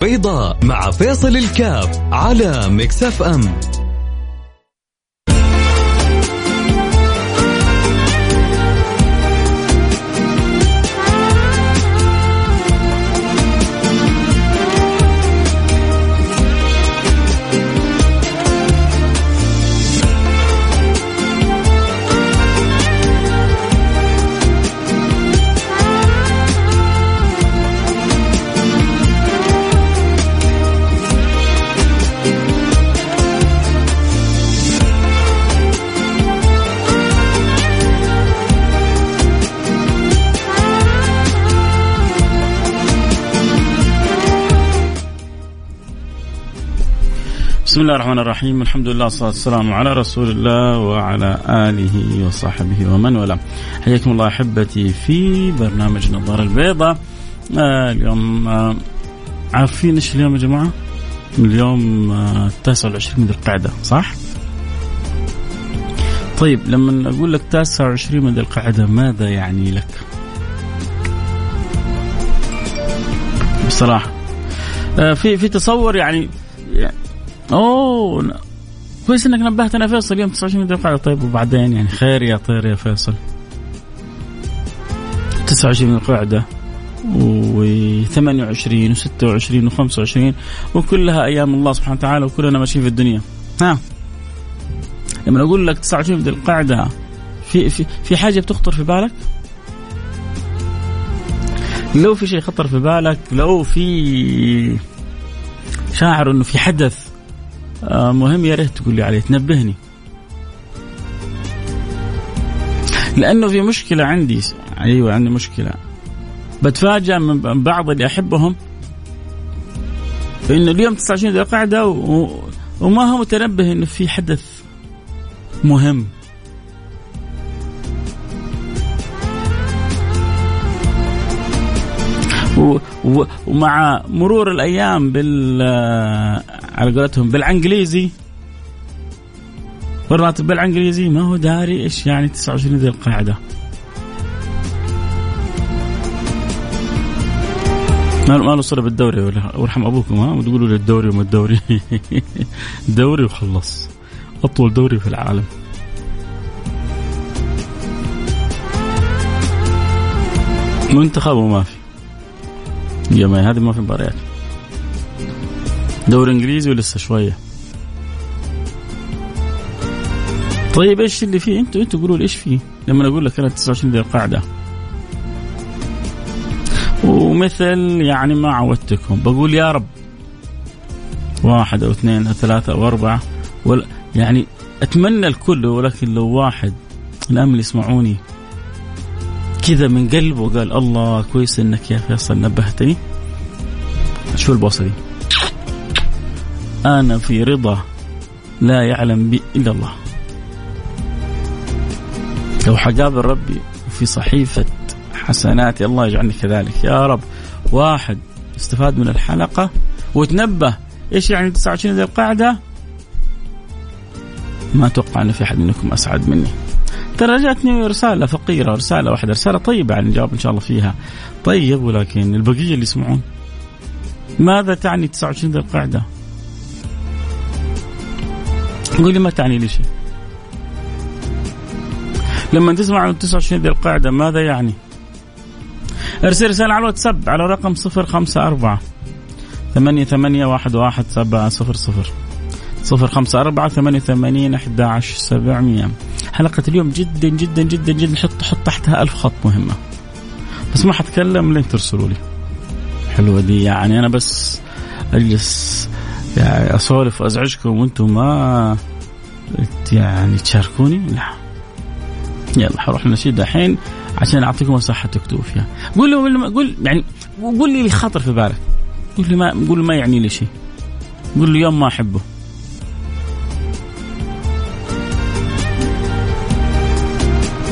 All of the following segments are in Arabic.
بيضاء مع فيصل الكاف على مكسف ام. بسم الله الرحمن الرحيم. الحمد لله والصلاة والسلام على رسول الله وعلى آله وصحبه ومن والاه. حياكم الله أحبتي في برنامج نظارة البيضاء آه اليوم آه عارفين إيش اليوم يا جماعة؟ اليوم آه، التاسع والعشرين من ذي القعدة صح؟ طيب لما أقول لك تاسع وعشرين من ذي القعدة ماذا يعني لك؟ بصراحة آه، في في تصور يعني أوه كويس إنك نبهتنا فيصل. يوم 29 ذي القعده طيب وبعدين يعني خير يا طير يا فيصل. 29 القعده و28 و26 و25 وكلها أيام الله سبحانه وتعالى وكلنا ماشيين في الدنيا. ها لما أقول لك 29 ذي القعده في في في حاجة بتخطر في بالك؟ لو في شيء خطر في بالك لو في شاعر إنه في حدث مهم يا ريت تقول لي عليه تنبهني. لأنه في مشكلة عندي أيوه عندي مشكلة. بتفاجأ من بعض اللي أحبهم. إنه اليوم 29 ذي القعدة و... وما هو متنبه إنه في حدث مهم. ومع مرور الأيام بال على قولتهم بالإنجليزي. والراتب بالإنجليزي ما هو داري إيش يعني 29 ذي القاعدة. ما له صلة بالدوري ولا وارحم أبوكم ها؟ وتقولوا لي الدوري وما الدوري. دوري وخلص. أطول دوري في العالم. منتخب وما في. يا هذه ما في مباريات. دوري إنجليزي ولسه شوية. طيب إيش اللي فيه؟ أنتوا أنتوا قولوا لي إيش فيه؟ لما أقول لك أنا 29 ذي القاعده ومثل يعني ما عودتكم بقول يا رب. واحد أو اثنين أو ثلاثة أو أربعة. ولا يعني أتمنى الكل ولكن لو واحد الأمل يسمعوني كذا من قلبه قال الله كويس إنك يا فيصل نبهتني. شو البوصة دي؟ أنا في رضا لا يعلم بي إلا الله. لو حقابل ربي في صحيفة حسناتي الله يجعلني كذلك. يا رب واحد استفاد من الحلقة وتنبه. إيش يعني 29 ذي القاعدة ما أتوقع إن في أحد منكم أسعد مني. ترى جاتني رسالة فقيرة رسالة واحدة رسالة طيبة يعني نجاوب إن شاء الله فيها. طيب ولكن البقية اللي يسمعون. ماذا تعني 29 ذي القاعده قول لي ما تعني لي شيء. لما تسمع عن 29 ذي القاعدة ماذا يعني؟ أرسل رسالة على الواتساب على رقم 054 ثمانية ثمانية واحد واحد سبعة صفر صفر. صفر خمسة أربعة ثمانية ثمانين أحد عشر سبعمية. حلقة اليوم جدا جدا جدا جدا. حط حط تحتها ألف خط مهمة. بس ما حتكلم لين ترسلوا لي. حلوة دي يعني. أنا بس أجلس يعني أسولف وأزعجكم وأنتم ما يعني تشاركوني؟ لا. يلا حروح النشيد الحين عشان أعطيكم مساحة تكتبوا فيها. قول له قول يعني قول لي اللي خاطر في بالك. قول لي ما قول ما يعني لي شيء. قول لي يوم ما أحبه.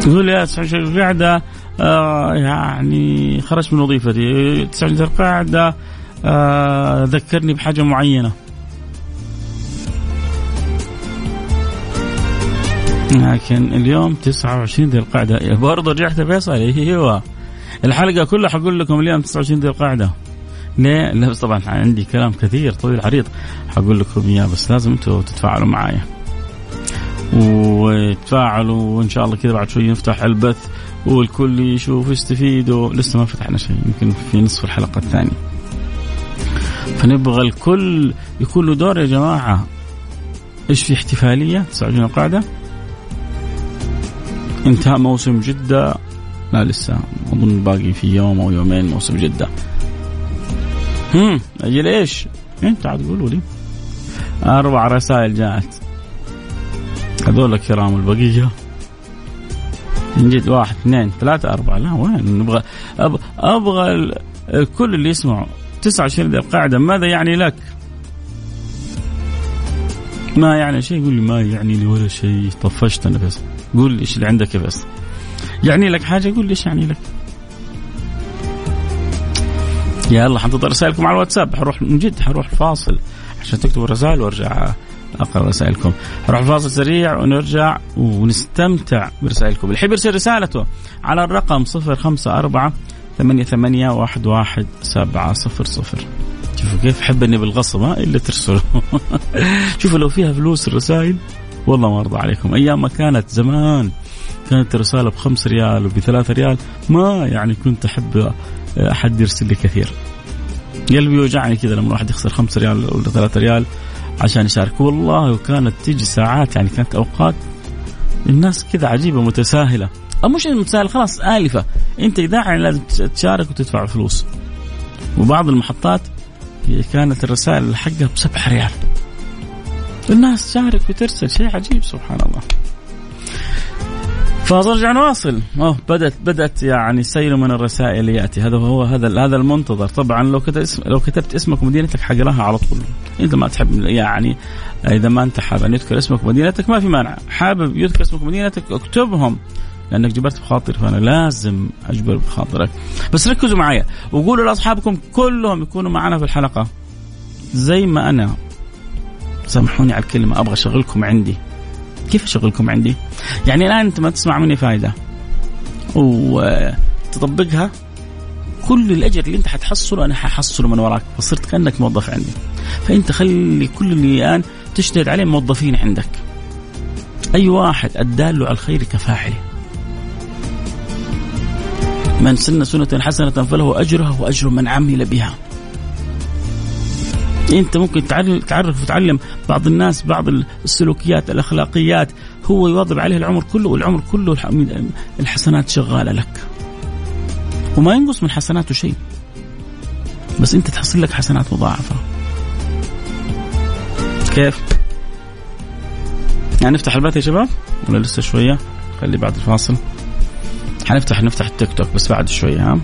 يقول لي يا قاعدة آه يعني خرجت من وظيفتي. تسعة القاعدة آه ذكرني بحاجة معينة. لكن اليوم 29 ذي القعدة. برضه رجعت فيصل. أيوه. الحلقة كلها حقول لكم اليوم 29 ذي القعدة. ليه؟ لا بس طبعا عندي كلام كثير طويل عريض حقول لكم إياه بس لازم أنتم تتفاعلوا معايا. وتفاعلوا وإن شاء الله كذا بعد شوي نفتح البث والكل يشوف يستفيد لسه ما فتحنا شيء يمكن في نصف الحلقة الثانية. فنبغى الكل يكون له دور يا جماعة. إيش في احتفالية؟ 29 القاعدة. انتهى موسم جدة. لا لسه أظن باقي في يوم أو يومين موسم جدة. هم أجل إيش؟ انت عاد قولوا لي. أربع رسائل جاءت هذول الكرام البقية. من جد واحد اثنين ثلاثة أربعة. لا وين؟ نبغى أبغى, أبغى الكل اللي يسمعوا. 29 القاعدة ماذا يعني لك؟ ما يعني شيء؟ يقول لي ما يعني لي ولا شيء. طفشت أنا بس. قول لي إيش اللي عندك بس. يعني لك حاجة؟ قول لي إيش يعني لك. يلا حنتظر رسائلكم على الواتساب. حروح من جد حروح فاصل عشان تكتبوا الرسائل وأرجع أقرأ رسائلكم. حروح فاصل سريع ونرجع ونستمتع برسائلكم. اللي يرسل رسالته على الرقم 054 ثمانية ثمانية واحد واحد سبعة صفر صفر. شوفوا كيف حب إني بالغصب ها؟ إلا ترسلوا. شوفوا لو فيها فلوس الرسائل. والله ما أرضى عليكم. أيام ما كانت زمان كانت الرسالة بخمس ريال وبثلاثة ريال ما يعني كنت أحب أحد يرسل لي كثير. قلبي يوجعني كذا لما الواحد يخسر خمس ريال ولا ثلاثة ريال عشان يشارك والله وكانت تيجي ساعات يعني كانت أوقات الناس كذا عجيبة متساهلة. أو مش متساهلة خلاص أنت إذاعة يعني لازم تشارك وتدفع فلوس وبعض المحطات كانت الرسائل حقها بسبع ريال. الناس تشارك وترسل. شيء عجيب سبحان الله. فرجع نواصل أوه بدات بدأت يعني سيل من الرسائل يأتي. هذا هو هذا هذا المنتظر. طبعا لو كتبت اسم لو كتبت اسمك ومدينتك حقراها على طول. إذا ما تحب يعني إذا ما أنت حابب أن يذكر اسمك ومدينتك ما في مانع. حابب يذكر اسمك ومدينتك اكتبهم لأنك جبرت بخاطر فأنا لازم أجبر بخاطرك. بس ركزوا معايا وقولوا لأصحابكم كلهم يكونوا معنا في الحلقة. زي ما أنا. سامحوني على الكلمة أبغى أشغلكم عندي. كيف أشغلكم عندي؟ يعني الآن أنت ما تسمع مني فائده وتطبقها. كل الأجر اللي أنت حتحصله أنا ححصله من وراك فصرت كأنك موظف عندي. فأنت خلي كل اللي الآن تجتهد عليه موظفين عندك. أي واحد الدال على الخير كفاعله. من سن سنة حسنة فله أجرها وأجر من عمل بها. انت ممكن تعرف وتعلم بعض الناس بعض السلوكيات الأخلاقيات. هو يواظب عليه العمر كله والعمر كله الحسنات شغالة لك. وما ينقص من حسناته شيء. بس انت تحصل لك حسنات مضاعفة. كيف؟ يعني نفتح البث يا شباب؟ ولا لسه شوية؟ خلي بعد الفاصل. حنفتح نفتح التيك توك بس بعد شوية ها؟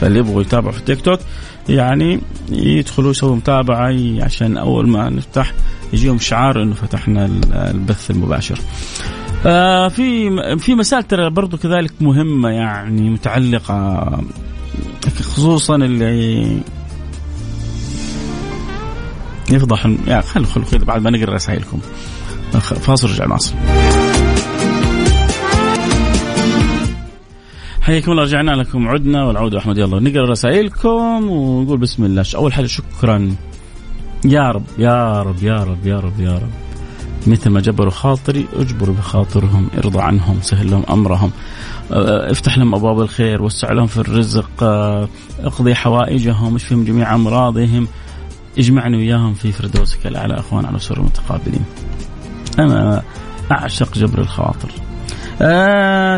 فاللي يبغوا يتابعوا في التيك توك. يعني يدخلوا يسووا متابعة عشان أول ما نفتح يجيهم شعار إنه فتحنا البث المباشر. آه في في مسائل ترى برضو كذلك مهمة يعني متعلقة خصوصا اللي يفضح يعني خلوا خلوا بعد ما نقرأ رسائلكم فاصل رجع ناصر. حياكم الله رجعنا لكم عدنا والعودة أحمد. يلا نقرأ رسائلكم ونقول بسم الله. أول حاجة شكرا. يا رب يا رب يا رب يا رب يا رب. مثل ما جبروا خاطري اجبر بخاطرهم ارضى عنهم سهل لهم أمرهم. أه، افتح لهم أبواب الخير وسع لهم في الرزق. أه، اقضي حوائجهم اشفهم جميع أمراضهم. اجمعني وياهم في فردوسك الأعلى أخوان على سر متقابلين أنا أعشق جبر الخواطر.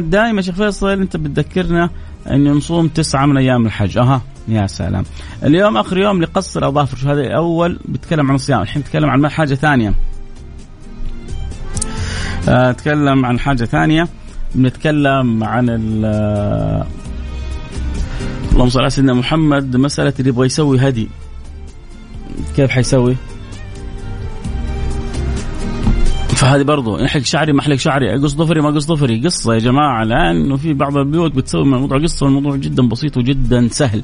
دائما شيخ فيصل أنت بتذكرنا إن نصوم تسعة من أيام الحج. أها يا سلام. اليوم آخر يوم لقص الاظافر شو هذا؟ أول بتكلم عن الصيام الحين نتكلم عن حاجة ثانية. آه نتكلم عن حاجة ثانية. بنتكلم عن اللهم صل على سيدنا محمد. مسألة اللي يبغى يسوي هدي. كيف حيسوي؟ فهذه برضو يحلق شعري ما إحلق شعري أقص ضفري ما أقص ضفري قصة يا جماعة لأنه في بعض البيوت بتسوي من الموضوع قصة والموضوع جدا بسيط وجدا سهل.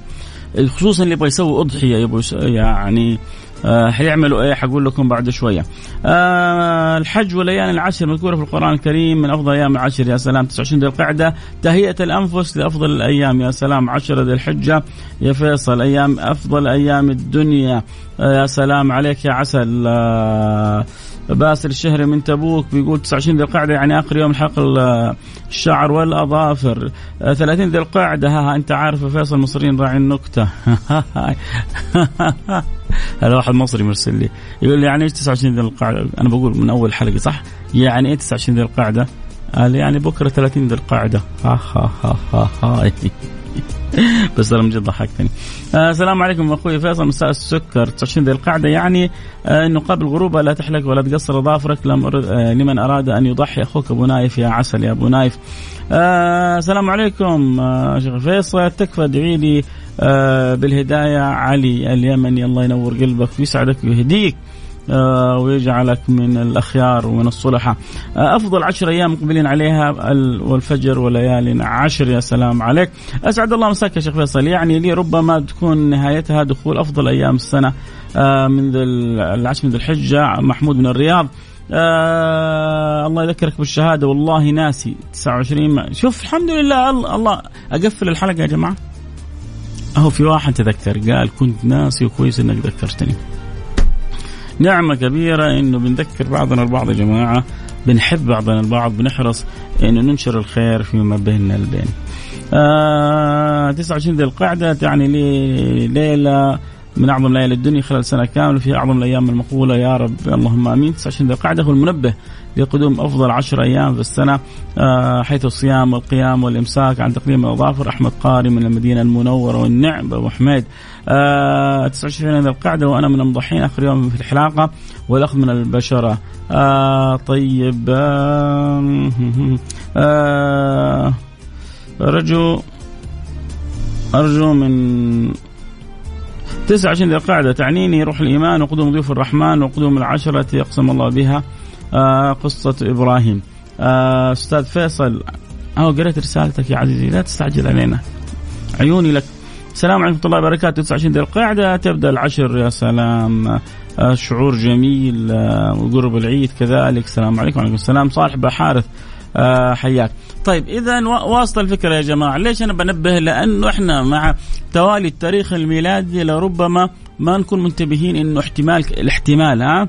خصوصا اللي يبغى يسوي أضحية يبغى يعني آه حيعملوا إيه؟ حقول لكم بعد شوية. آه الحج والايام العشر مذكورة في القرآن الكريم من أفضل أيام العشر يا سلام 29 ذي القعدة. تهيئة الأنفس لأفضل الأيام يا سلام 10 ذي الحجة. يا فيصل أيام أفضل أيام الدنيا. آه يا سلام عليك يا عسل. باسل الشهري من تبوك بيقول 29 ذي القعدة يعني آخر يوم حق الشعر والأظافر. 30 ذي القعدة. ها, أنت عارف فيصل المصريين راعي النكته هذا واحد مصري مرسل لي. يقول لي يعني إيش 29 ذي القعدة؟ أنا بقول من أول حلقة صح؟ يعني إيه 29 ذي القعدة؟ قال يعني بكرة 30 ذي القعدة. ها ها ها, ها. بس أنا من جد ضحكتني. آه السلام عليكم أخوي فيصل مساء السكر 29 ذي القعده يعني آه إنه قبل غروبها لا تحلق ولا تقصر اظافرك لم آه لمن أراد أن يضحي أخوك أبو نايف يا عسل يا أبو نايف. آه السلام عليكم آه شيخ فيصل تكفى ادعي لي آه بالهداية علي اليمني الله ينور قلبك ويسعدك ويهديك. آه ويجعلك من الأخيار ومن الصلحاء آه أفضل عشر أيام مقبلين عليها والفجر وليال عشر يا سلام عليك. أسعد الله مساك يا شيخ فيصل. يعني لي ربما تكون نهايتها دخول أفضل أيام السنة آه من العشر من ذي الحجة محمود من الرياض. آه الله يذكرك بالشهادة. والله ناسي. 29 ما شوف الحمد لله الله أقفل الحلقة يا جماعة. أهو في واحد تذكر قال كنت ناسي وكويس إنك ذكرتني. نعمة كبيرة إنه بنذكر بعضنا البعض يا جماعة بنحب بعضنا البعض بنحرص إنه ننشر الخير فيما بيننا البين. آه 29 ذي القعدة تعني لي ليلة من أعظم ليالي الدنيا خلال سنة كاملة في أعظم الأيام المقبولة. يا رب اللهم آمين. 29 ذي القعدة هو المنبه لقدوم أفضل عشر أيام في السنة آه حيث الصيام والقيام والإمساك عن تقديم الأظافر. أحمد قاري من المدينة المنورة والنعم أبو حميد آه 29 ذي القعدة وأنا من المضحين. آخر يوم في الحلاقة والاخذ من البشرة. آه طيب آه آه رجو أرجو من 29 ذي القعدة تعنيني روح الإيمان وقدوم ضيوف الرحمن وقدوم العشرة يقسم الله بها آه قصة إبراهيم. آه أستاذ فيصل أهو قريت رسالتك يا عزيزي لا تستعجل علينا. عيوني لك. السلام عليكم ورحمة الله وبركاته. 29 ذي القعدة تبدأ العشر يا سلام. آه شعور جميل آه وقرب العيد كذلك. السلام عليكم. وعليكم السلام. صالح بحارث آه حياك. طيب اذا واصل الفكرة يا جماعة. ليش أنا بنبه؟ لأنه إحنا مع توالي التاريخ الميلادي لربما ما نكون منتبهين إنه احتمال الاحتمال ها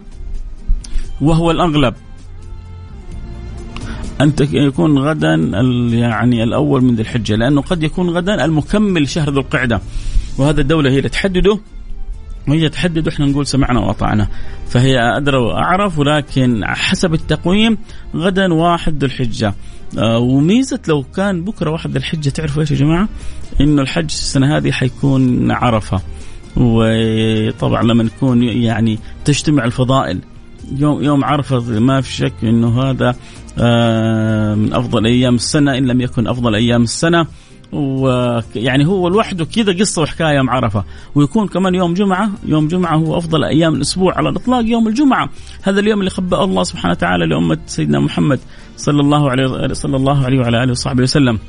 وهو الأغلب. أن يكون غدا يعني الأول من ذي الحجة لأنه قد يكون غدا المكمل شهر ذو القعدة وهذا الدولة هي اللي تحدده. وهي تحدد وإحنا نقول سمعنا وأطعنا. فهي أدرى وأعرف ولكن حسب التقويم غدا واحد ذو الحجة. آه وميزة لو كان بكرة واحد ذو الحجة تعرفوا إيش يا جماعة؟ إنه الحج السنة هذه حيكون عرفة. وطبعا لما نكون يعني تجتمع الفضائل يوم يوم عرفة ما في شك إنه هذا آه من أفضل أيام السنة إن لم يكن أفضل أيام السنة. ويعني هو لوحده كذا قصة وحكاية يوم عرفة. ويكون كمان يوم جمعة يوم جمعة هو أفضل أيام الأسبوع على الإطلاق يوم الجمعة. هذا اليوم اللي خبأ الله سبحانه وتعالى لأمة سيدنا محمد صلى الله عليه صلى الله عليه وعلى آله وصحبه وسلم.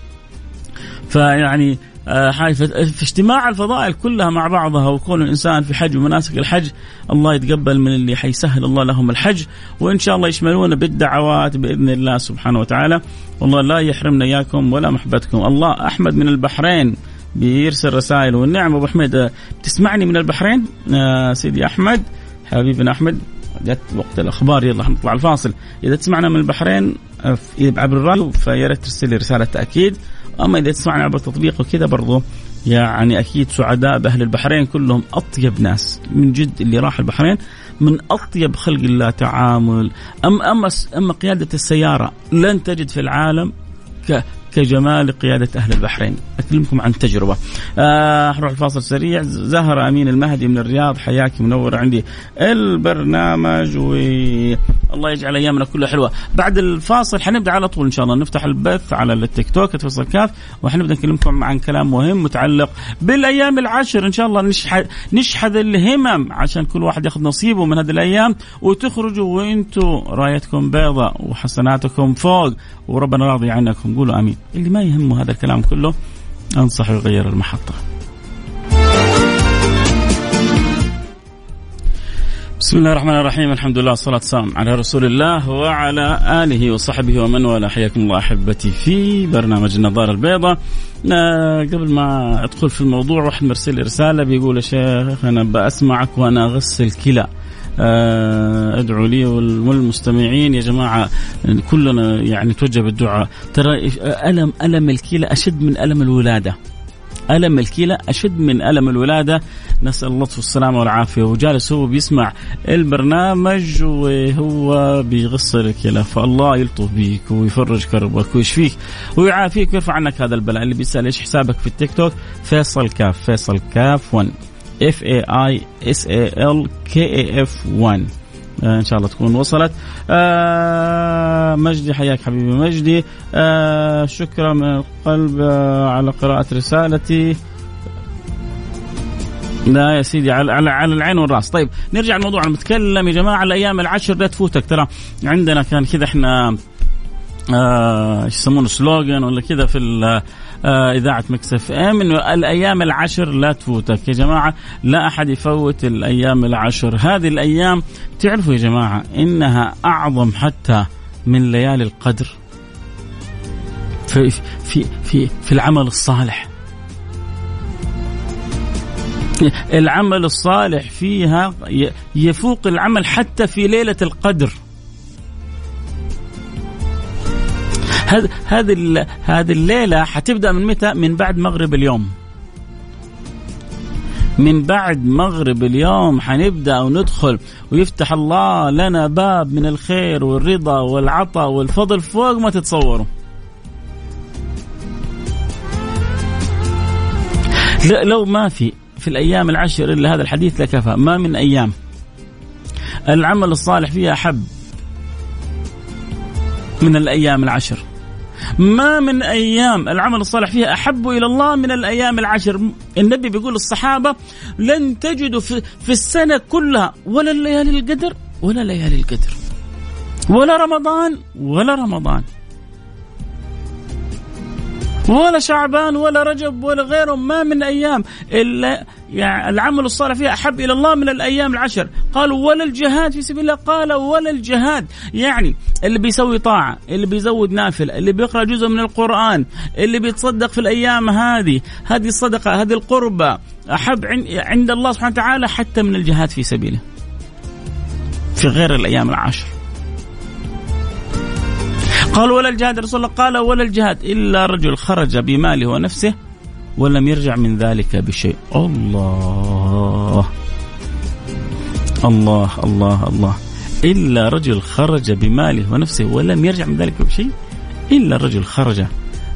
فيعني آه، في اجتماع الفضائل كلها مع بعضها وكون الإنسان في حج ومناسك الحج الله يتقبل من اللي حيسهل الله لهم الحج. وإن شاء الله يشملون بالدعوات بإذن الله سبحانه وتعالى. والله لا يحرمنا إياكم ولا محبتكم. الله أحمد من البحرين بيرسل رسائل. والنعم أبو حميد آه، تسمعني من البحرين؟ آه سيدي أحمد حبيبنا أحمد. جت وقت الأخبار يلا حنطلع الفاصل. إذا تسمعنا من البحرين آه، عبر الراديو فيا ريت ترسل لي رسالة تأكيد. أما إذا تسمعنا عبر التطبيق وكذا برضو يعني أكيد سعداء بأهل البحرين كلهم أطيب ناس. من جد اللي راح البحرين من أطيب خلق الله تعامل. اما اما اما قيادة السيارة لن تجد في العالم كجمال قيادة أهل البحرين. أكلمكم عن تجربة. آه أروح الفاصل سريع. زهرة أمين المهدي من الرياض حياك منور عندي. البرنامج والله يجعل أيامنا كلها حلوة. بعد الفاصل حنبدأ على طول إن شاء الله. نفتح البث على التيك توك تفصل كاف وحنبدأ نكلمكم عن كلام مهم متعلق بالأيام العشر إن شاء الله نشحذ, نشحذ الهمم عشان كل واحد ياخذ نصيبه من هذه الأيام. وتخرجوا وأنتم رأيتكم بيضة وحسناتكم فوق. وربنا راضي عنكم. قولوا آمين. اللي ما يهمه هذا الكلام كله انصح يغير المحطة. بسم الله الرحمن الرحيم الحمد لله والصلاة والسلام على رسول الله وعلى آله وصحبه ومن والاه. حياكم الله أحبتي في برنامج النظارة البيضاء. قبل ما أدخل في الموضوع واحد مرسل رسالة بيقول يا شيخ أنا بأسمعك وأنا أغسل كلى. آه ادعوا لي والمستمعين يا جماعة كلنا يعني توجه بالدعاء. ترى ألم ألم الكلى أشد من ألم الولادة. ألم الكلى أشد من ألم الولادة. نسأل الله والسلامة والعافية. وجالس هو بيسمع البرنامج وهو بيغسل الكلى فالله يلطف بيك ويفرج كربك ويشفيك ويعافيك ويرفع عنك هذا البلاء. اللي بيسأل إيش حسابك في التيك توك؟ فيصل كاف فيصل كاف 1 F A I S A L K A F 1 إن شاء الله تكون وصلت. آه مجدي حياك حبيبي مجدي. آه شكرا من القلب آه على قراءة رسالتي. لا يا سيدي على على, على العين والرأس. طيب نرجع الموضوع نتكلم يا جماعة الأيام العشر لا تفوتك ترى عندنا كان كذا إحنا آه يسمونه slogan ولا كذا في إذاعة مكس FM إنه الأيام العشر لا تفوتك. يا جماعة لا أحد يفوت الأيام العشر. هذه الأيام تعرفوا يا جماعة إنها أعظم حتى من ليالي القدر. في في في في العمل الصالح. العمل الصالح فيها يفوق العمل حتى في ليلة القدر. هذه هذه الليلة حتبدأ من متى؟ من بعد مغرب اليوم. من بعد مغرب اليوم حنبدأ وندخل ويفتح الله لنا باب من الخير والرضا والعطاء والفضل فوق ما تتصوروا. لو ما في في الأيام العشر الا هذا الحديث لكفى، ما من أيام العمل الصالح فيها احب من الأيام العشر. ما من أيام العمل الصالح فيها أحب إلى الله من الأيام العشر النبي بيقول للصحابه لن تجدوا في, في السنة كلها ولا الليالي القدر ولا ليالي القدر ولا رمضان ولا رمضان. ولا شعبان ولا رجب ولا غيره ما من أيام إلا يعني العمل الصالح فيها أحب إلى الله من الأيام العشر. قالوا ولا الجهاد في سبيل الله قال ولا الجهاد. يعني اللي بيسوي طاعة اللي بيزود نافلة اللي بيقرأ جزء من القرآن اللي بيتصدق في الأيام هذه هذه الصدقة هذه القربة أحب عند الله سبحانه وتعالى حتى من الجهاد في سبيله. في غير الأيام العشر. قال ولا الجهاد رسول الله قال ولا الجهاد إلا رجل خرج بماله ونفسه ولم يرجع من ذلك بشيء. الله. الله الله الله. إلا رجل خرج بماله ونفسه ولم يرجع من ذلك بشيء إلا رجل خرج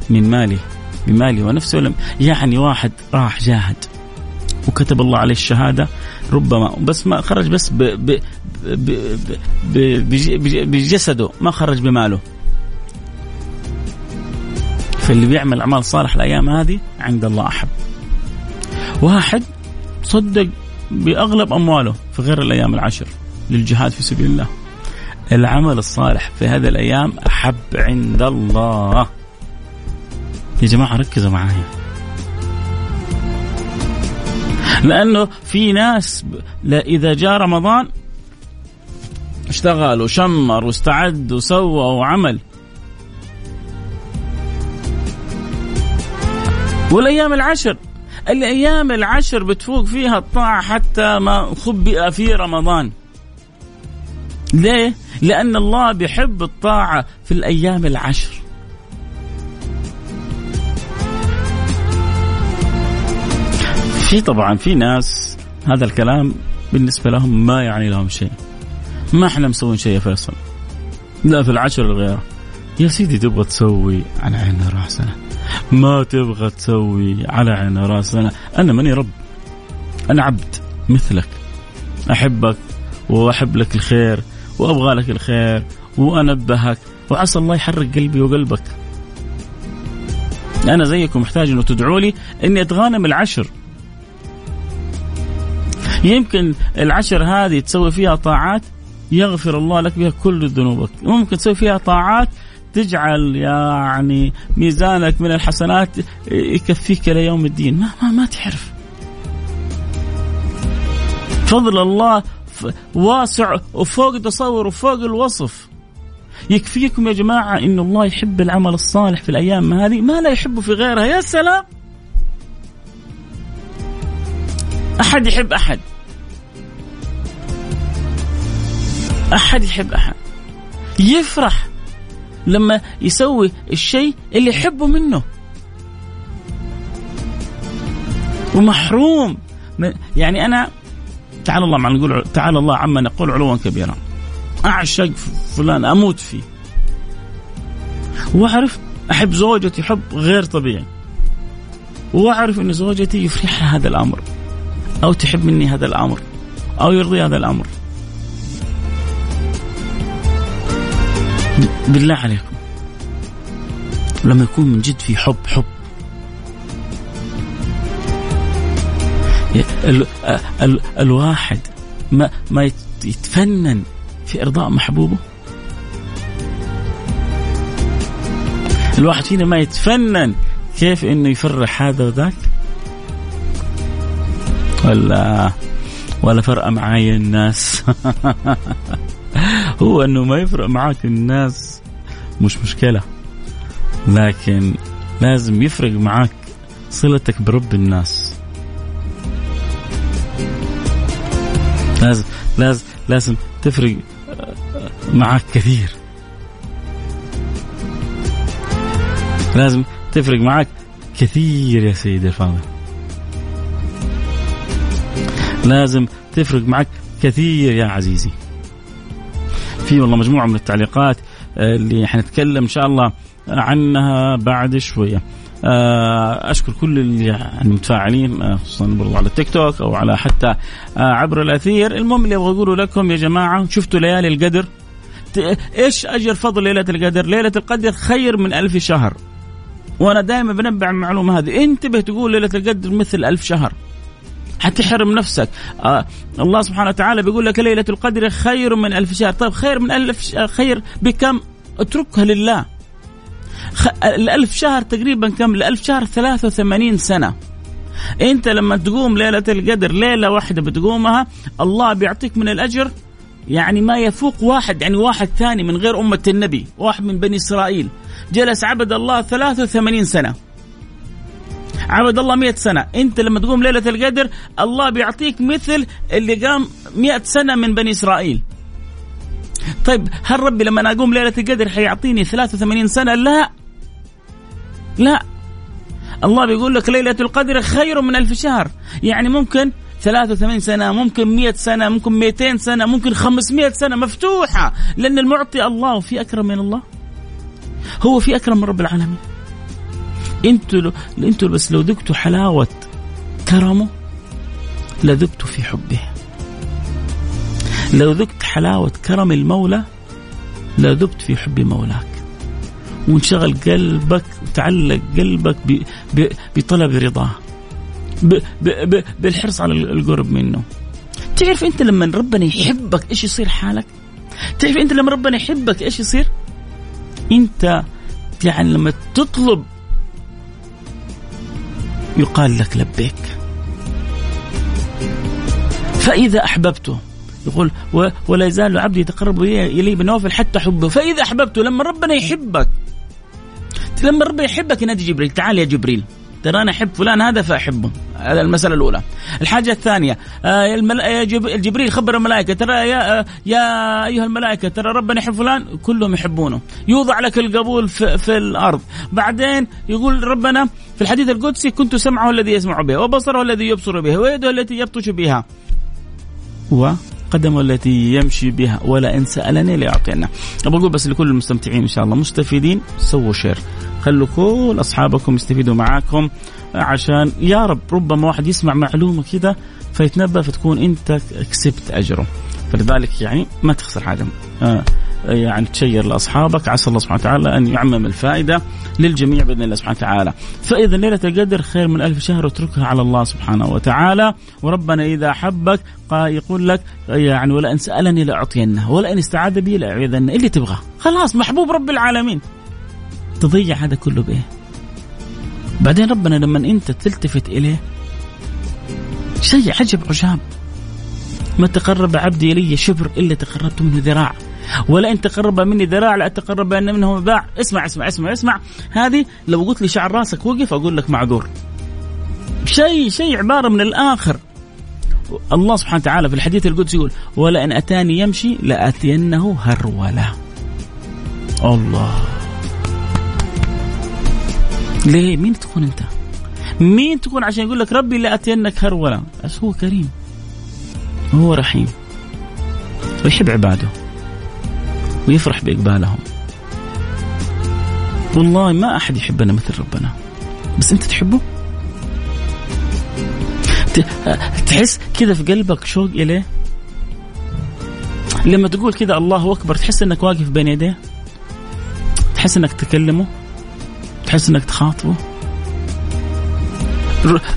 من ماله بماله ونفسه ولم يعني واحد راح جاهد. وكتب الله عليه الشهادة ربما بس ما خرج بس ب ب ب ب بجسده ما خرج بماله. فاللي بيعمل أعمال صالح الأيام هذه عند الله احب. واحد صدق بأغلب أمواله في غير الأيام العشر للجهاد في سبيل الله. العمل الصالح في هذه الأيام أحب عند الله. يا جماعة ركزوا معايا. لأنه في ناس إذا جاء رمضان اشتغل وشمر واستعد وسوى وعمل والأيام العشر. الأيام العشر بتفوق فيها الطاعة حتى ما خبئ في رمضان. ليه؟ لأن الله بيحب الطاعة في الأيام العشر. في طبعا في ناس هذا الكلام بالنسبة لهم ما يعني لهم شيء. ما إحنا مسوين شيء يا فيصل. لا في العشر الغيرة. يا سيدي تبغى تسوي على عيننا راسنا ما تبغى تسوي على عين راسنا أنا ماني رب. أنا عبد مثلك. أحبك وأحب لك الخير وأبغى لك الخير وأنبهك وعسى الله يحرك قلبي وقلبك. أنا زيكم محتاج إنه تدعوا لي إني أتغانم العشر. يمكن العشر هذه تسوي فيها طاعات يغفر الله لك بها كل ذنوبك. ممكن تسوي فيها طاعات تجعل يعني ميزانك من الحسنات يكفيك ليوم الدين. ما ما, ما تعرف. فضل الله واسع وفوق تصور وفوق الوصف. يكفيكم يا جماعة إن الله يحب العمل الصالح في الأيام هذه. ما لا يحبه في غيرها. يا سلام! أحد يحب أحد. أحد يحب أحد. يفرح. لما يسوي الشيء اللي يحبه منه. ومحروم. يعني أنا تعالى الله ما نقول تعالى الله عما نقول علوا كبيرا. أعشق فلان أموت فيه. وأعرف أحب زوجتي حب غير طبيعي. وأعرف أن زوجتي يفرحها هذا الأمر أو تحب مني هذا الأمر أو يرضي هذا الأمر. بالله عليكم. لما يكون من جد في حب حب. ال ال الواحد ما ما يتفنن في إرضاء محبوبه. الواحد فينا ما يتفنن كيف إنه يفرح هذا وذاك. ولا ولا فرق معاي الناس. هو إنه ما يفرق معاك الناس مش مشكلة لكن لازم يفرق معاك صلتك برب الناس. لازم لازم لازم تفرق معك كثير. لازم تفرق معك كثير يا سيدي الفاضل. لازم تفرق معك كثير يا عزيزي. في والله مجموعة من التعليقات آه، اللي حنتكلم إن شاء الله عنها بعد شوية. آه، أشكر كل اللي يعني آه، خصوصا برضو على التيك توك أو على حتى عبر الأثير. المهم اللي أبغى أقوله لكم يا جماعة شفتوا ليالي القدر؟ إيش أجر فضل ليلة القدر؟ ليلة القدر خير من ألف شهر. وأنا دائما بنبع المعلومة هذه. انتبه تقول ليلة القدر مثل ألف شهر. حتحرم نفسك. آه الله سبحانه وتعالى بيقول لك ليلة القدر خير من ألف شهر. طيب خير من ألف خير بكم؟ اتركها لله. خ... الألف شهر تقريبا كم؟ الألف شهر 83 سنة. أنت لما تقوم ليلة القدر ليلة واحدة بتقومها الله بيعطيك من الأجر يعني ما يفوق واحد يعني واحد ثاني من غير أمة النبي واحد من بني إسرائيل. جلس عبد الله 83 سنة. عبد الله مئة سنة. أنت لما تقوم ليلة القدر الله بيعطيك مثل اللي قام مئة سنة من بني إسرائيل. طيب هل ربي لما أنا أقوم ليلة القدر حيعطيني 83 سنة؟ لا. لا. الله بيقول لك ليلة القدر خير من ألف شهر. يعني ممكن 83 سنة ممكن 100 سنة ممكن 200 سنة ممكن 500 سنة. مفتوحة. لأن المعطي الله وفي أكرم من الله. هو في أكرم من رب العالمين. أنتوا أنتوا بس لو ذقتوا حلاوة كرمه لذقتوا في حبه. لو ذقت حلاوة كرم المولى لذقت في حب مولاك. وانشغل قلبك وتعلق قلبك بطلب رضاه بالحرص على القرب منه. تعرف انت لما ربنا يحبك إيش يصير حالك؟ تعرف انت لما ربنا يحبك إيش يصير؟ انت يعني لما تطلب يقال لك لبيك. فإذا أحببته يقول ولا يزال عبدي يتقرب إلي بالنوافل حتى حبه. فإذا أحببته لما ربنا يحبك لما ربنا يحبك ينادي جبريل تعال يا جبريل. ترى أنا أحب فلان هذا فأحبه. هذا المسألة الأولى. الحاجة الثانية آه جبريل خبر الملائكة. ترى يا آه يا أيها الملائكة ترى ربنا يحب فلان كلهم يحبونه. يوضع لك القبول في, في الأرض. بعدين يقول ربنا في الحديث القدسي كنت سمعه الذي يسمع به وبصره الذي يبصر به ويده التي يبطش بها. وقدمه التي يمشي بها ولا إن سألني لاعطينا. أبغى أقول بس لكل المستمتعين إن شاء الله. مستفيدين؟ سووا شير خلوا كل أصحابكم يستفيدوا معاكم عشان يا رب ربما واحد يسمع معلومة كذا فيتنبأ فتكون أنت كسبت أجره. فلذلك يعني ما تخسر حاجة. آه. يعني تشير لأصحابك عسى الله سبحانه وتعالى أن يعمم الفائدة للجميع بإذن الله سبحانه وتعالى. فإذا ليلة القدر خير من ألف شهر اتركها على الله سبحانه وتعالى وربنا إذا احبك يقول لك يعني ولئن سألني لأعطينه ولئن استعاذ بي لأعيذنه اللي تبغاه خلاص محبوب رب العالمين. تضيع هذا كله بإيه؟ بعدين ربنا لما أنت تلتفت إليه شيء عجب عجاب ما تقرب عبدي إلي شبر إلا تقربت منه ذراع ولا إن تقرب مني ذراع لا اتقرب منه باع اسمع اسمع اسمع اسمع. هذه لو قلت لي شعر راسك وقف أقول لك معذور. شيء شيء عبارة من الآخر. الله سبحانه وتعالى في الحديث القدسي يقول ولئن أتاني يمشي لأتينه هرولة. الله. ليه؟ مين تكون أنت؟ مين تكون؟ عشان يقول لك ربي لأتينك هرولة. بس هو كريم. هو رحيم. ويحب عباده ويفرح بإقبالهم. والله ما أحد يحبنا مثل ربنا. بس أنت تحبه؟ تحس كذا في قلبك شوق إليه؟ لما تقول كذا الله أكبر تحس أنك واقف بين يديه؟ تحس أنك تكلمه؟ تحس أنك تخاطبه؟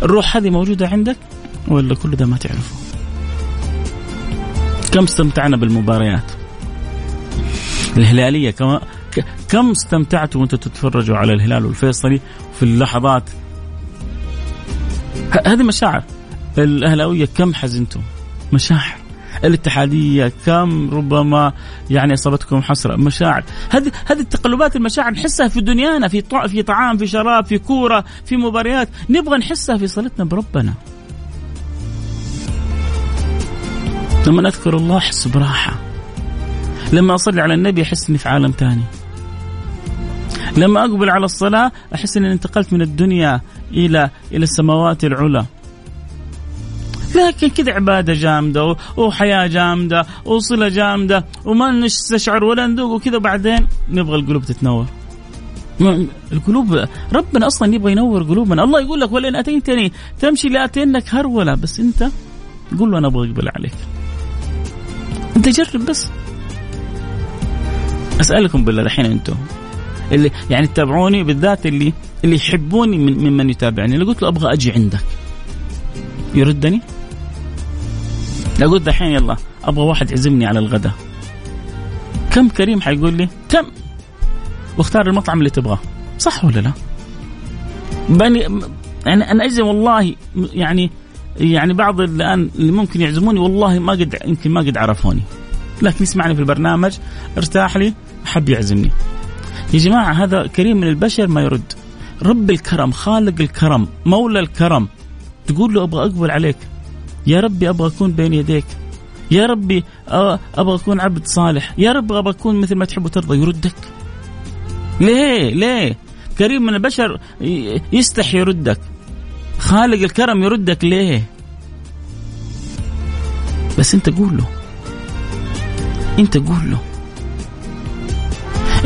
الروح هذه موجودة عندك ولا كل ده ما تعرفه؟ كم استمتعنا بالمباريات؟ الهلالية. كم كم استمتعتوا وأنتم تتفرجوا على الهلال والفيصلي في اللحظات؟ هذه مشاعر. الأهلاوية كم حزنتم؟ مشاعر. الاتحادية كم ربما يعني أصابتكم حسرة. مشاعر. هذه هذه التقلبات المشاعر نحسها في دنيانا في في طعام في شراب في كورة في مباريات. نبغى نحسها في صلتنا بربنا. لما اذكر الله احس براحة. لما أصلي على النبي أحس إني في عالم ثاني لما أقبل على الصلاة أحس إني انتقلت من الدنيا إلى إلى السماوات العلى. لكن كذا عبادة جامدة وحياة جامدة وصلة جامدة وما نستشعر ولا نذوق وكذا بعدين نبغى القلوب تتنور. القلوب ربنا أصلا يبغى ينور قلوبنا. الله يقول لك ولئن أتيتني تمشي لأتينك هرولة. بس أنت قول له أنا أبغى أقبل عليك. أنت جرب بس. أسألكم بالله الحين أنتم اللي يعني تتابعوني بالذات اللي اللي يحبوني من ممن يتابعني. لو قلت له أبغى أجي عندك. يردني؟ لو قلت الحين يلا أبغى واحد يعزمني على الغداء كم كريم حيقول لي؟ كم؟ واختار المطعم اللي تبغاه. صح ولا لا؟ بني يعني أنا اجزم والله يعني يعني بعض الآن اللي ممكن يعزموني والله ما قد يمكن ما قد عرفوني. لكن يسمعني في البرنامج ارتاح لي. حب يعزمني. يا جماعة هذا كريم من البشر ما يرد. رب الكرم خالق الكرم مولى الكرم. تقول له أبغى أقبل عليك. يا ربي أبغى أكون بين يديك. يا ربي أبغى أكون عبد صالح. يا رب أبغى أكون مثل ما تحب وترضى يردك. ليه؟ ليه؟ كريم من البشر يستحي يردك. خالق الكرم يردك ليه؟ بس أنت قول له. أنت قول له.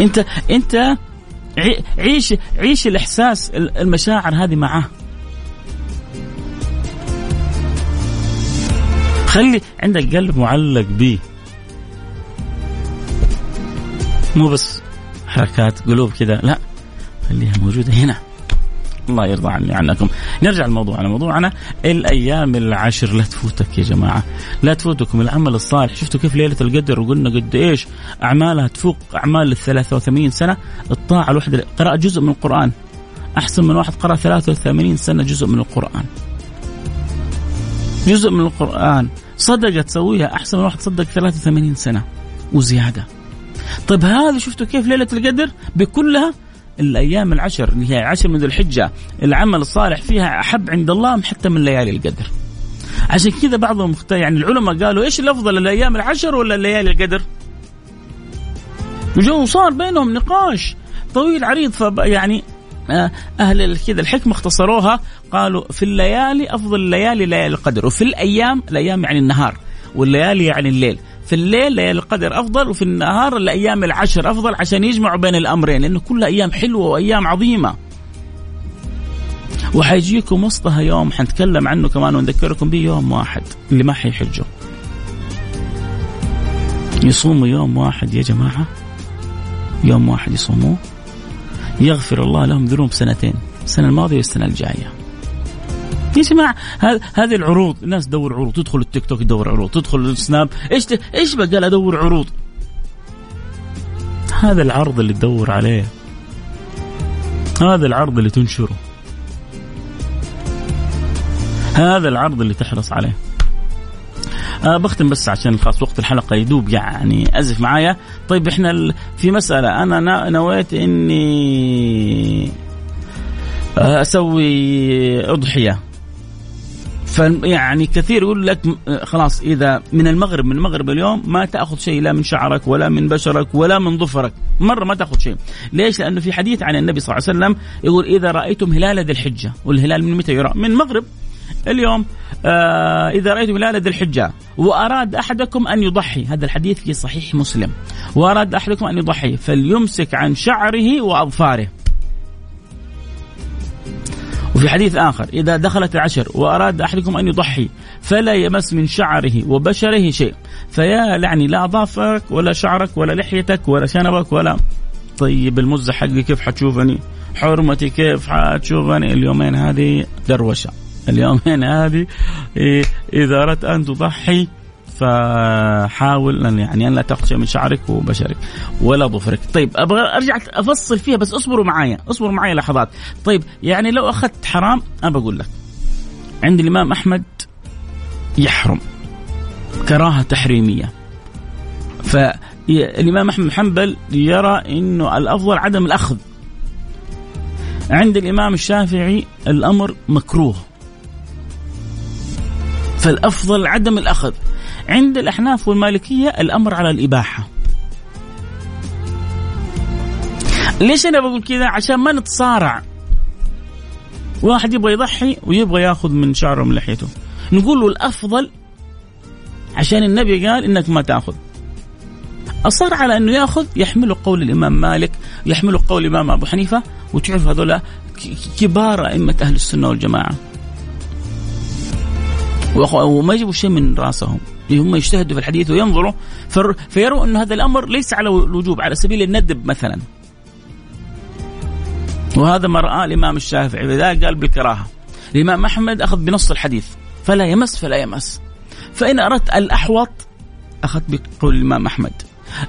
انت انت عيش عيش الإحساس المشاعر هذه معاه. خلي عندك قلب معلق به مو بس حركات قلوب كذا لا خليها موجودة هنا. الله يرضى عني عنكم. نرجع لموضوعنا موضوعنا الأيام العشر لا تفوتك يا جماعة. لا تفوتكم. العمل الصالح. شفتوا كيف ليلة القدر؟ وقلنا قد إيش؟ أعمالها تفوق أعمال ال 83 سنة. الطاعة الوحدة. قراءه جزء من القرآن. أحسن من واحد قرأ 83 سنة جزء من القرآن. جزء من القرآن. صدقة تسويها. أحسن من واحد صدق 83 سنة. وزيادة. طيب هذا شفتوا كيف ليلة القدر؟ بكلها الأيام العشر اللي هي عشر من ذي الحجة العمل الصالح فيها أحب عند الله حتى من ليالي القدر. عشان كذا بعضهم يعني العلماء قالوا إيش الأفضل الأيام العشر ولا ليالي القدر؟ وجو صار بينهم نقاش طويل عريض يعني آه، أهل كذا الحكمة اختصروها قالوا في الليالي أفضل الليالي ليالي القدر وفي الأيام الأيام يعني النهار والليالي يعني الليل في الليل ليالي القدر أفضل وفي النهار الأيام العشر أفضل عشان يجمعوا بين الأمرين لأنه كلها أيام حلوة وأيام عظيمة. وحيجيكم وسطها يوم حنتكلم عنه كمان ونذكركم به يوم واحد اللي ما حيحجوا. يصوموا يوم واحد يا جماعة يوم واحد يصوموه يغفر الله لهم ذنوب سنتين السنة الماضية والسنة الجاية. يا جماعة هذه العروض الناس تدور عروض تدخل التيك توك تدور عروض تدخل السناب إيش إيش بقى؟ أدور عروض. هذا العرض اللي تدور عليه. هذا العرض اللي تنشره. هذا العرض اللي تحرص عليه. أه بختم بس عشان خلاص وقت الحلقة يدوب يعني أزف معايا. طيب إحنا في مسألة. أنا نويت إني أسوي أضحية. فيعني كثير يقول لك خلاص إذا من المغرب من المغرب اليوم ما تأخذ شيء لا من شعرك ولا من بشرك ولا من ظفرك. مرة ما تأخذ شيء. ليش؟ لأنه في حديث عن النبي صلى الله عليه وسلم يقول إذا رأيتم هلال ذي الحجة. والهلال من متى يرى؟ من المغرب اليوم. آه إذا رأيتم هلال ذي الحجة وأراد أحدكم أن يضحي. هذا الحديث في صحيح مسلم. وأراد أحدكم أن يضحي فليمسك عن شعره وأظفاره. وفي حديث آخر إذا دخلت العشر وأراد أحدكم أن يضحي فلا يمس من شعره وبشره شيء. فيا لعني لا أظافرك ولا شعرك ولا لحيتك ولا شنبك ولا. طيب المزة حقي كيف حتشوفني؟ حرمتي كيف حتشوفني؟ اليومين هذه دروشة. اليومين هذه إيه، إذا أردت أن تضحي فحاول أن يعني أن لا تأخذ شيء من شعرك وبشرك ولا ظفرك. طيب أبغى أرجع أفصل فيها بس اصبروا معايا اصبروا معايا لحظات. طيب يعني لو أخذت حرام أنا بقول لك عند الإمام أحمد يحرم كراهة تحريمية. فالإمام أحمد بن حنبل يرى أنه الأفضل عدم الأخذ. عند الإمام الشافعي الأمر مكروه. فالأفضل عدم الأخذ. عند الأحناف والمالكية الأمر على الإباحة. ليش أنا بقول كذا؟ عشان ما نتصارع. واحد يبغى يضحي ويبغى ياخذ من شعره من لحيته. نقول له الأفضل عشان النبي قال إنك ما تأخذ. أصر على أنه يأخذ يحمله قول الإمام مالك يحمله قول الإمام أبو حنيفة وتعرف هذول كبار أئمة أهل السنة والجماعة. وما يجيبوا شيء من رأسهم. هم يجتهدوا في الحديث وينظروا فيروا أن هذا الأمر ليس على الوجوب على سبيل الندب مثلا. وهذا ما رآه الإمام الشافعي لذلك قال بالكراهة الإمام أحمد أخذ بنص الحديث فلا يمس فلا يمس. فإن أردت الأحوط أخذت بقول الإمام أحمد.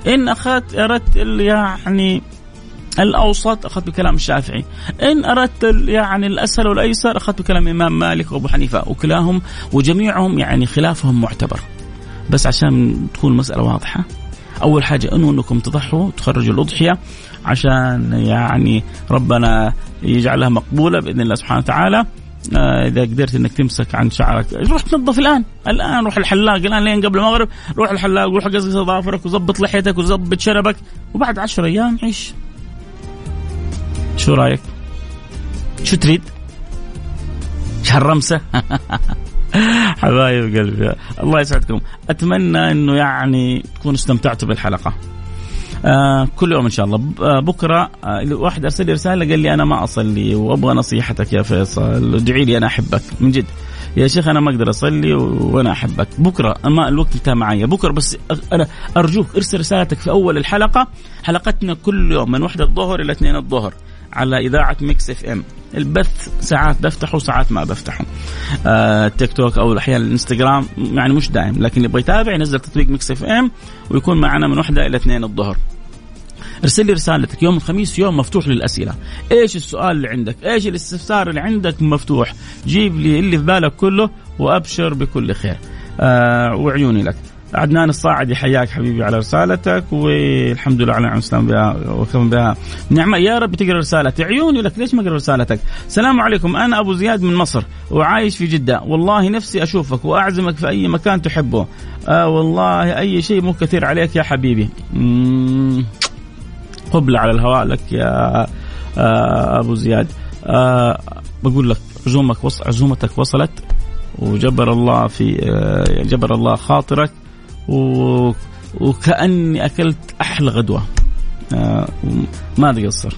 إن أخذت أردت يعني الأوسط أخذت بكلام الشافعي. إن أردت يعني الأسهل والأيسر أخذت بكلام الإمام مالك وأبو حنيفة. وكلاهم وجميعهم يعني خلافهم معتبر. بس عشان تكون المساله واضحة. أول حاجة إنه إنكم تضحوا تخرجوا الأضحية عشان يعني ربنا يجعلها مقبولة بإذن الله سبحانه وتعالى. آه إذا قدرت إنك تمسك عن شعرك روح تنظف الآن. الآن روح الحلاق الآن لين قبل المغرب روح الحلاق روح قصقص ظافرك وظبط لحيتك وظبط شنبك وبعد عشر أيام عيش. شو رأيك؟ شو تريد؟ شهر رمسة. حبايب قلبي. الله يسعدكم. أتمنى إنه يعني تكونوا استمتعتوا بالحلقة. آه كل يوم إن شاء الله. آه بكرة آه واحد أرسل لي رسالة قال لي أنا ما أصلي وأبغى نصيحتك يا فيصل. ادعي لي أنا أحبك. من جد. يا شيخ أنا ما أقدر أصلي وأنا أحبك. بكرة ما الوقت انتهى معي بكرة بس أنا أرجوك ارسل رسالتك في أول الحلقة. حلقتنا كل يوم من وحدة الظهر إلى اثنين الظهر. على إذاعة ميكس FM. البث ساعات بفتحه وساعات ما بفتحه. آه تيك توك أو أحيانا الإنستغرام يعني مش دائم لكن اللي يبغى يتابع ينزل تطبيق ميكس FM ويكون معنا من واحدة إلى اثنين الظهر. ارسل لي رسالتك يوم الخميس يوم مفتوح للأسئلة. إيش السؤال اللي عندك؟ إيش الاستفسار اللي عندك مفتوح؟ جيب لي اللي في بالك كله وأبشر بكل خير. آه وعيوني لك. عدنان الصاعدي حياك حبيبي على رسالتك والحمد لله على نعم الاسلام بها وكم بها. نعمة يا رب تقرأ رسالتي عيوني لك ليش ما أقرأ رسالتك؟ السلام عليكم. أنا أبو زياد من مصر وعايش في جدة. والله نفسي أشوفك وأعزمك في أي مكان تحبه. آه والله أي شيء مو كثير عليك يا حبيبي. قبلة على الهواء لك يا آه أبو زياد. آه بقول لك عزومك وص... عزومتك وصلت وجبر الله في آه جبر الله خاطرك. و... وكأني أكلت أحلى غدوة. آه ما تقصر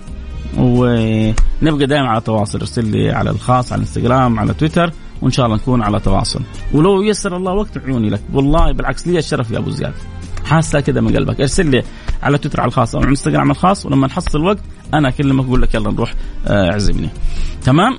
ونبقى دائما على تواصل. ارسل لي على الخاص على الانستغرام على تويتر وإن شاء الله نكون على تواصل. ولو يسر الله وقت عيوني لك. والله بالعكس لي الشرف يا أبو زياد. حاسة كذا من قلبك. ارسل لي على تويتر على الخاص أو على الانستغرام الخاص ولما نحصل وقت أنا أكلمك أقول لك يلا نروح آه، اعزمني. تمام؟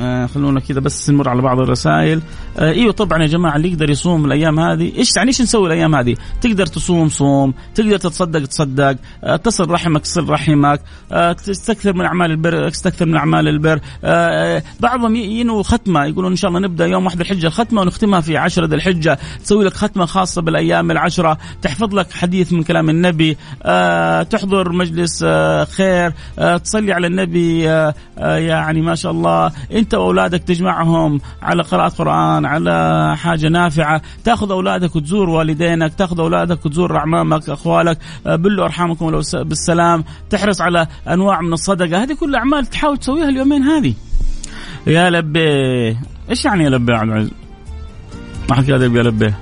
آه خلونا كذا بس نمر على بعض الرسائل. آه إيوه طبعا يا جماعة اللي يقدر يصوم الأيام هذه إيش يعني إيش نسوي الأيام هذه؟ تقدر تصوم صوم تقدر تتصدق تصدق آه تصل رحمك تصل رحمك آه تستكثر من أعمال البر تستكثر من أعمال البر. آه بعضهم ينووا ختمة يقولون إن شاء الله نبدأ يوم واحد الحجة الختمه ونختمها في عشرة ذي الحجة. تسوي لك ختمة خاصة بالأيام العشرة. تحفظ لك حديث من كلام النبي. آه تحضر مجلس آه خير. آه تصلي على النبي. آه آه يعني ما شاء الله. انت واولادك تجمعهم على قراءة قرآن على حاجة نافعة. تاخذ أولادك وتزور والدينك تاخذ أولادك وتزور اعمامك أخوالك. آه بلوا أرحامكم بالسلام. تحرص على أنواع من الصدقة. هذه كل اعمال تحاول تسويها اليومين هذه. يا لبي. إيش يعني يا لبي يا عبد العزيز؟ ما حد كذا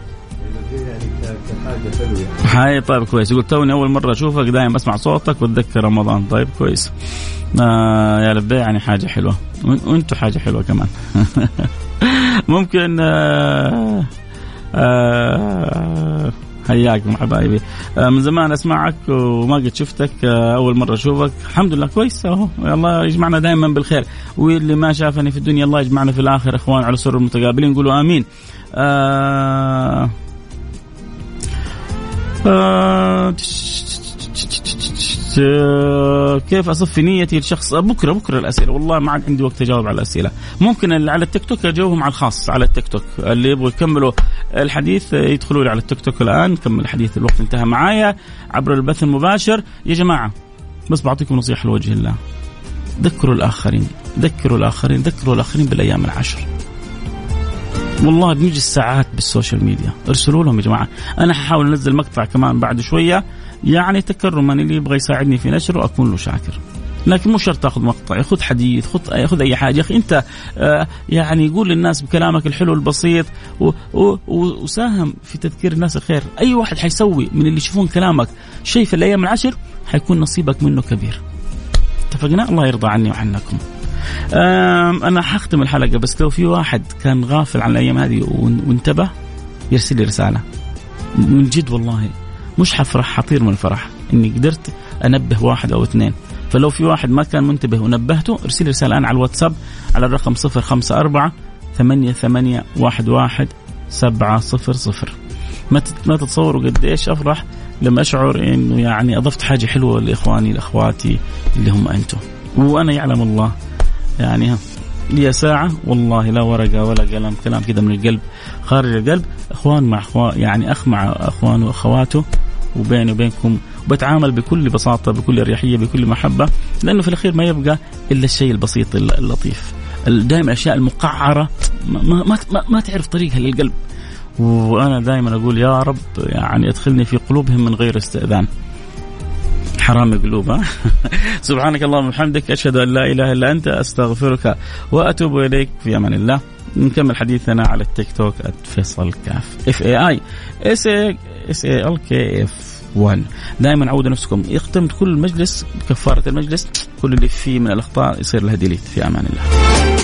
يا لبي هاي طيب كويس. يقول توني أول مرة أشوفك دائما اسمع صوتك وأتذكر رمضان. طيب كويس. آه يا لبي يعني حاجة حلوة. وأنتم حاجة حلوة كمان. ممكن آه آه حياكم حبايبي. آه من زمان أسمعك وما قد شفتك آه أول مرة أشوفك. الحمد لله كويس أهو. الله يجمعنا دائما بالخير. واللي ما شافني في الدنيا الله يجمعنا في الآخر إخوان على سر المتقابلين. قولوا آمين. آه آه كيف أصفي نيتي لشخص؟ بكرة بكرة الأسئلة. والله ما عاد عندي وقت أجاوب على الأسئلة. ممكن اللي على التيك توك أجاوبهم على الخاص على التيك توك. اللي يبغوا يكملوا الحديث يدخلوا لي على التيك توك الآن. نكمل الحديث الوقت انتهى معايا. عبر البث المباشر يا جماعة بس بعطيكم نصيحة لوجه الله. ذكروا الآخرين ذكروا الآخرين ذكروا الآخرين بالأيام العشر. والله بنجلس ساعات بالسوشيال ميديا. ارسلوا لهم يا جماعة. أنا حاول أنزل مقطع كمان بعد شوية. يعني تكرما اللي يبغى يساعدني في نشره أكون له شاكر. لكن مو شرط تاخذ مقطع. خذ حديث خذ خذ أي حاجة. يا أخي أنت آه يعني قول للناس بكلامك الحلو البسيط و و وساهم في تذكير الناس الخير. أي واحد حيسوي من اللي يشوفون كلامك شيء في الأيام العشر حيكون نصيبك منه كبير. اتفقنا؟ الله يرضى عني وعنكم. أنا حختم الحلقة بس لو في واحد كان غافل عن الأيام هذه وانتبه يرسل لي رسالة. من جد والله مش حفرح حطير من الفرح. إني قدرت أنبه واحد أو اثنين. فلو في واحد ما كان منتبه ونبهته ارسل لي رسالة الان على الواتساب على الرقم 054 ثمانية ثمانية واحد واحد سبعة صفر صفر. ما ما تتصوروا قديش أفرح لما أشعر إنه يعني أضفت حاجة حلوة لإخواني لأخواتي اللي هم أنتم. وأنا يعلم الله يعني لي ساعة والله لا ورقة ولا قلم كلام كذا من القلب خارج القلب. إخوان مع اخوان يعني أخ مع اخوانه وأخواته وبيني وبينكم وبتعامل بكل بساطة بكل أريحية بكل محبة لأنه في الأخير ما يبقى إلا الشيء البسيط اللطيف. دائما الأشياء المقعرة ما, ما, ما, ما تعرف طريقها للقلب. وأنا دائما أقول يا رب يعني أدخلني في قلوبهم من غير استئذان. حرام قلوب سبحانك اللهم وبحمدك أشهد أن لا إله إلا أنت أستغفرك وأتوب إليك في أمان الله. نكمل حديثنا على التيك توك فيصل كاف F A I S A S A L K F 1 دائما عودوا نفسكم يختم كل مجلس بكفاره المجلس كل اللي فيه من الأخطاء يصير له ديليت في أمان الله.